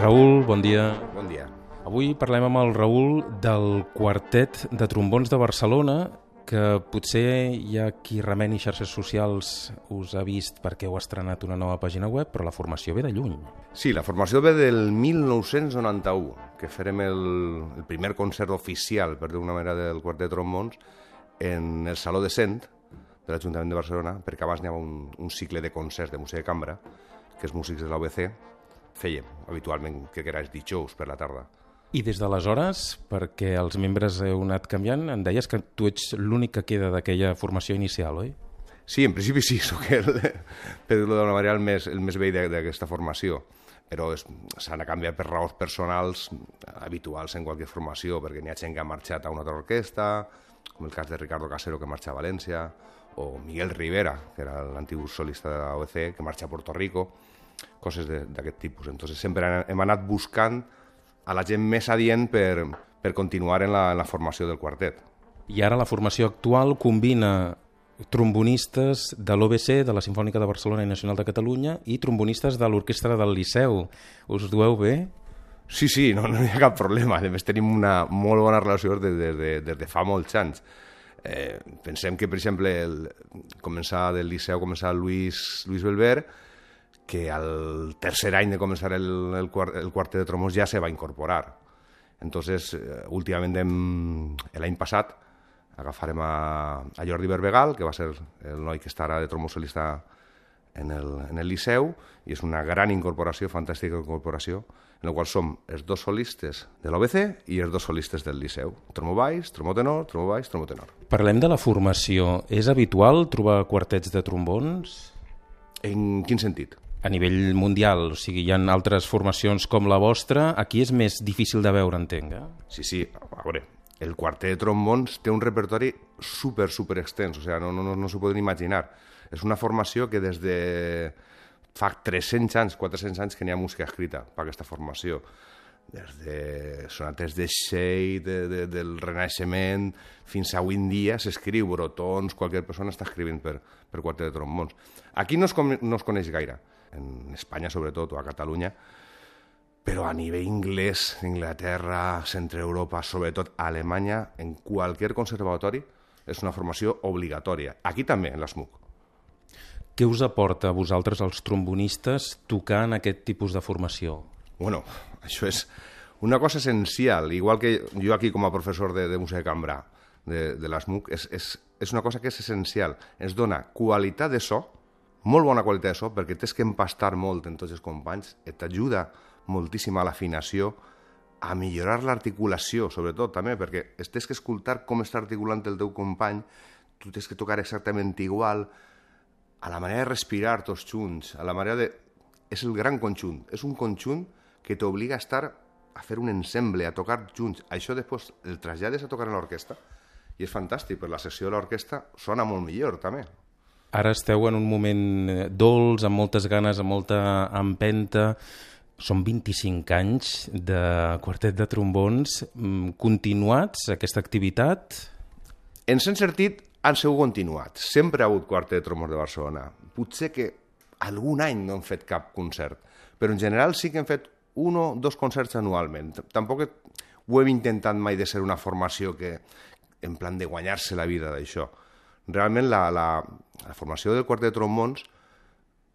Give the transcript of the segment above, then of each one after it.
Raül, bon dia. Bon dia. Avui parlem amb el Raül del Quartet de Trombons de Barcelona, que potser hi ha qui remeni xarxes socials us ha vist perquè heu estrenat una nova pàgina web, però la formació ve de lluny. Sí, la formació ve del 1991, que farem el, el primer concert oficial, per dir-ho manera, del Quartet de Trombons en el Saló de Cent de l'Ajuntament de Barcelona, perquè abans n'hi havia un, un cicle de concerts de música de cambra, que els músics de l'OBC fèiem habitualment, que era els dijous per la tarda. I des d'aleshores, perquè els membres heu anat canviant, em deies que tu ets l'únic que queda d'aquella formació inicial, oi? Sí, en principi sí, sóc el, per dir-ho d'una manera, el més, el més vell d'aquesta formació però s'han canviat per raons personals habituals en qualsevol formació, perquè n'hi ha gent que ha marxat a una altra orquestra, com el cas de Ricardo Casero, que marxa a València, o Miguel Rivera, que era l'antic solista de l'OEC, que marxa a Puerto Rico, coses d'aquest tipus. Entonces sempre hem anat buscant a la gent més adient per, per continuar en la, en la formació del quartet. I ara la formació actual combina trombonistes de l'OBC, de la Sinfònica de Barcelona i Nacional de Catalunya, i trombonistes de l'Orquestra del Liceu. Us dueu bé? Sí, sí, no, no hi ha cap problema. A més, tenim una molt bona relació des de, de, des de fa molts anys. Eh, pensem que, per exemple, el, començar del Liceu, començar Luis, Luis Belver, que al tercer any de començar el, el, el quartet de tromos ja se va incorporar. Entonces, eh, últimament, l'any passat, agafarem a, a Jordi Berbegal, que va ser el noi que està ara de tromosolista en el, en el Liceu, i és una gran incorporació, fantàstica incorporació, en la qual som els dos solistes de l'OBC i els dos solistes del Liceu. Tromo baix, tromo tenor, tromo baix, tromo tenor. Parlem de la formació. És habitual trobar quartets de trombons? En quin sentit? A nivell mundial, o sigui, hi ha altres formacions com la vostra, aquí és més difícil de veure, entenc, eh? Sí, sí, a veure, el quartet de trombons té un repertori super, super extens, o sigui, no, no, no, no s'ho poden imaginar. És una formació que des de fa 300 anys, 400 anys que n'hi ha música escrita per aquesta formació des de sonates de Shea, de, de, del Renaixement, fins a avui en dia s'escriu brotons, qualsevol persona està escrivint per, per quartet de trombons. Aquí no es, no es coneix gaire, en Espanya sobretot, o a Catalunya, però a nivell inglès, Inglaterra, Centre Europa, sobretot a Alemanya, en qualsevol conservatori, és una formació obligatòria. Aquí també, en l'SMUC. Què us aporta a vosaltres, els trombonistes, tocar en aquest tipus de formació? Bueno, això és una cosa essencial, igual que jo aquí com a professor de, de música de cambra de, de l'SMUC, és, és, és una cosa que és essencial. Ens dona qualitat de so, molt bona qualitat de so, perquè tens que empastar molt en tots els companys, et t'ajuda moltíssim a l'afinació, a millorar l'articulació, sobretot, també, perquè tens que escoltar com està articulant el teu company, tu tens que tocar exactament igual, a la manera de respirar tots junts, a la manera de... És el gran conjunt, és un conjunt que t'obliga a estar a fer un ensemble, a tocar junts. Això després el trasllades a tocar en l'orquestra i és fantàstic, per la sessió de l'orquestra sona molt millor, també. Ara esteu en un moment eh, dolç, amb moltes ganes, amb molta empenta. Són 25 anys de quartet de trombons. Mm, continuats, aquesta activitat? En sent sentit, han sigut continuat. Sempre ha hagut quartet de trombons de Barcelona. Potser que algun any no hem fet cap concert, però en general sí que hem fet un o dos concerts anualment. Tampoc ho hem intentat mai de ser una formació que en plan de guanyar-se la vida d'això realment la, la, la formació del quartet de trombons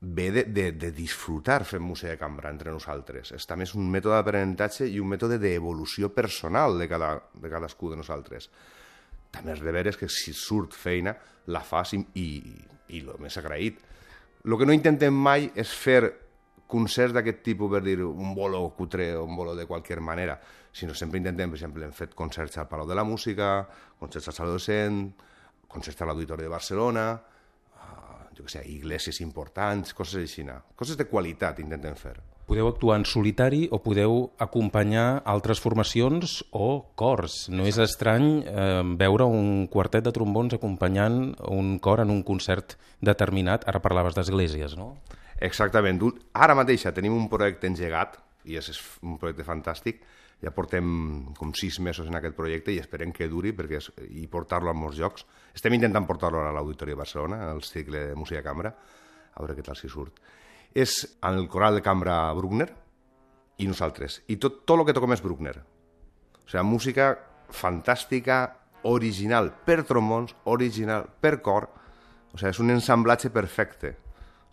ve de, de, de disfrutar fent música de cambra entre nosaltres. És també és un mètode d'aprenentatge i un mètode d'evolució personal de, cada, de cadascú de nosaltres. També és de veres que si surt feina la fas i, i, i el més agraït. El que no intentem mai és fer concerts d'aquest tipus, per dir un bolo cutre o un bolo de qualsevol manera, sinó sempre intentem, per exemple, hem fet concerts al Palau de la Música, concerts al Saló Docent, concerts a l'Auditori de Barcelona, jo què sé, iglesias importants, coses així, coses de qualitat intentem fer. Podeu actuar en solitari o podeu acompanyar altres formacions o cors. No és estrany eh, veure un quartet de trombons acompanyant un cor en un concert determinat. Ara parlaves d'esglésies, no? Exactament. Ara mateixa tenim un projecte engegat, i és un projecte fantàsc, ja portem com sis mesos en aquest projecte i esperem que duri perquè és, i portar-lo a molts llocs. Estem intentant portar-lo a l'Auditori de Barcelona, al cicle de música cambra, a veure què tal si surt. És en el coral de cambra Bruckner, i nosaltres. I tot, tot el que toquem és Bruckner. O sigui, música fantàstica, original per trombons, original per cor. O sigui, és un ensamblatge perfecte.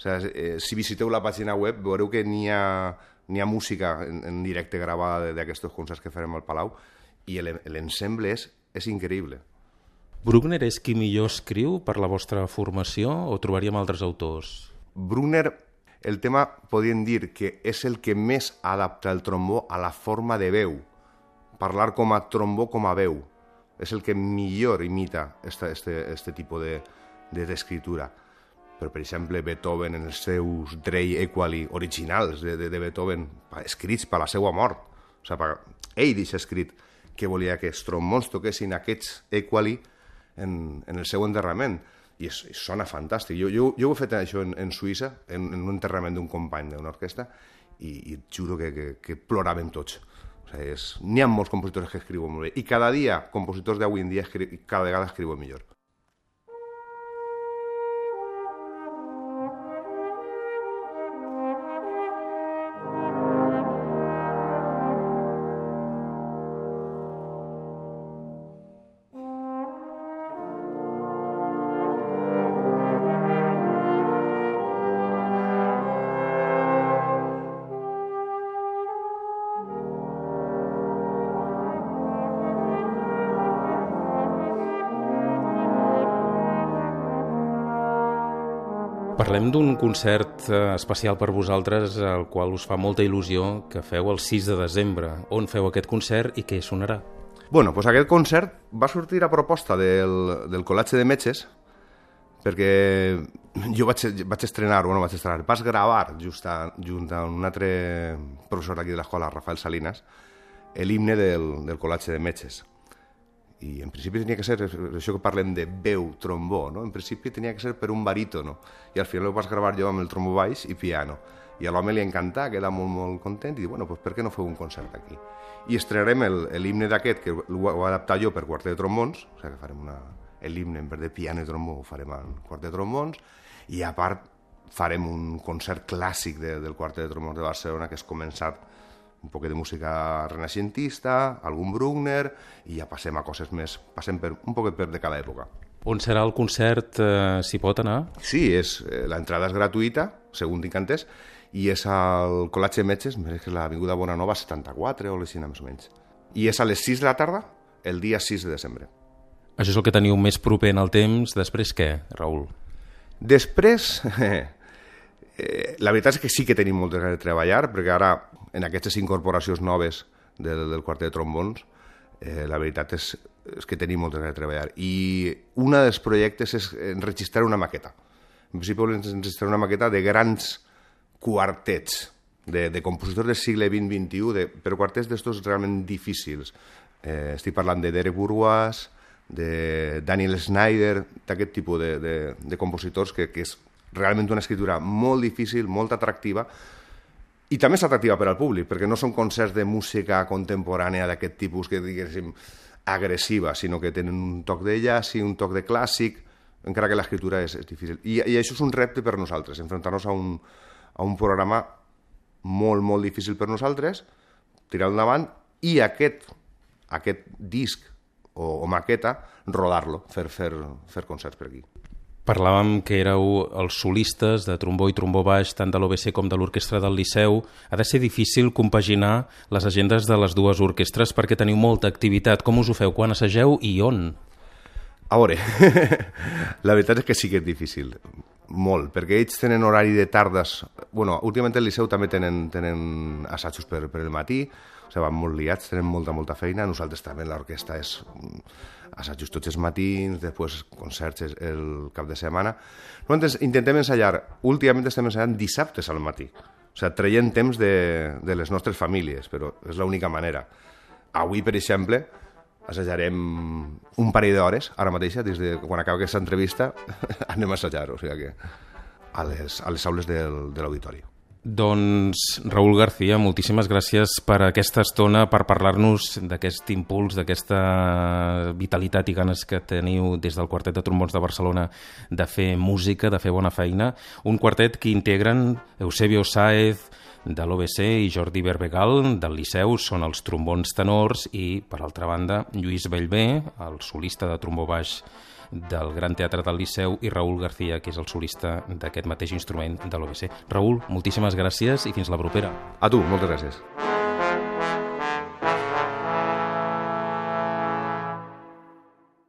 O sigui, eh, si visiteu la pàgina web veureu que n'hi ha, ha música en, en directe gravada d'aquests concerts que farem al Palau i l'ensemble és, és increïble. Bruckner és qui millor escriu per la vostra formació o trobaríem altres autors? Bruckner, el tema podríem dir que és el que més adapta el trombó a la forma de veu. Parlar com a trombó com a veu. És el que millor imita este, este, este tipus de, de d'escriptura. Però, per exemple, Beethoven en els seus Drei Equali originals de, de, de Beethoven, escrits per la seva mort. O sigui, ell deixa escrit que volia que els trombons toquessin aquests Equali en, en el seu enterrament i es sona fantàstic. Jo, jo, jo ho he fet això en, en Suïssa, en, en un enterrament d'un company d'una orquestra, i, i et juro que, que, que ploràvem tots. O sigui, N'hi ha molts compositors que escriuen molt bé, i cada dia, compositors d'avui en dia, cada vegada escriuen millor. Parlem d'un concert eh, especial per vosaltres, al qual us fa molta il·lusió, que feu el 6 de desembre. On feu aquest concert i què sonarà? Bueno, doncs aquest concert va sortir a proposta del, del Col·latge de Metges, perquè jo vaig, vaig estrenar, bueno, vaig estrenar, vas gravar just a, junt amb un altre professor aquí de l'escola, Rafael Salinas, l'himne del, del Col·latge de Metges i en principi tenia que ser, això que parlem de veu, trombó, no? en principi tenia que ser per un barítono, i al final ho vas gravar jo amb el trombó baix i piano. I a l'home li encantà, queda molt, molt content, i diu, bueno, pues per què no feu un concert aquí? I estrenarem l'himne d'aquest, que ho he adaptat jo per quartet de trombons, o sigui que farem una, l'himne en vez de piano i trombó ho farem en quartet de trombons, i a part farem un concert clàssic de, del quartet de trombons de Barcelona, que és començat un poc de música renaixentista, algun Bruckner, i ja passem a coses més, passem per, un poc per de cada època. On serà el concert? Eh, S'hi pot anar? Sí, és, eh, l'entrada és gratuïta, segons tinc entès, i és al Col·latge Metges, que és l'Avinguda Bonanova 74 o així més o menys. I és a les 6 de la tarda, el dia 6 de desembre. Això és el que teniu més proper en el temps. Després què, Raül? Després, eh, la veritat és que sí que tenim moltes ganes de treballar, perquè ara, en aquestes incorporacions noves del, del quartet de trombons, eh, la veritat és, és que tenim moltes ganes de treballar. I un dels projectes és enregistrar una maqueta. En principi volem enregistrar una maqueta de grans quartets, de, de compositors del segle XX-XXI, de, però quartets d'estos realment difícils. Eh, estic parlant de Derek Burguas, de Daniel Snyder, d'aquest tipus de, de, de compositors que, que és realment una escritura molt difícil, molt atractiva, i també és atractiva per al públic, perquè no són concerts de música contemporània d'aquest tipus que diguéssim agressiva, sinó que tenen un toc de jazz i un toc de clàssic, encara que l'escriptura és, és difícil. I, I això és un repte per nosaltres, enfrontar-nos a, un, a un programa molt, molt difícil per nosaltres, tirar endavant, i aquest, aquest disc o, o maqueta, rodar-lo, fer, fer, fer concerts per aquí. Parlàvem que éreu els solistes de trombó i trombó baix, tant de l'OBC com de l'orquestra del Liceu. Ha de ser difícil compaginar les agendes de les dues orquestres perquè teniu molta activitat. Com us ho feu? Quan assageu i on? A veure, la veritat és que sí que és difícil, molt, perquè ells tenen horari de tardes... bueno, últimament el Liceu també tenen, tenen assajos per, per el matí, o sigui, van molt liats, tenen molta, molta feina. Nosaltres també, l'orquestra és assajos tots els matins, després concerts el cap de setmana. Nosaltres intentem ensaiar, últimament estem ensaiant dissabtes al matí, o sigui, traient temps de, de les nostres famílies, però és l'única manera. Avui, per exemple, assajarem un parell d'hores, ara mateix, des de quan acaba aquesta entrevista, anem a assajar, o sigui que a les, a les aules del, de l'auditori. Doncs, Raül García, moltíssimes gràcies per aquesta estona, per parlar-nos d'aquest impuls, d'aquesta vitalitat i ganes que teniu des del Quartet de Trombons de Barcelona de fer música, de fer bona feina. Un quartet que integren Eusebio Sáez, de l'OBC i Jordi Berbegal del Liceu són els trombons tenors i, per altra banda, Lluís Bellbé, el solista de trombó baix del Gran Teatre del Liceu i Raül García, que és el solista d'aquest mateix instrument de l'OBC. Raül, moltíssimes gràcies i fins la propera. A tu, moltes gràcies.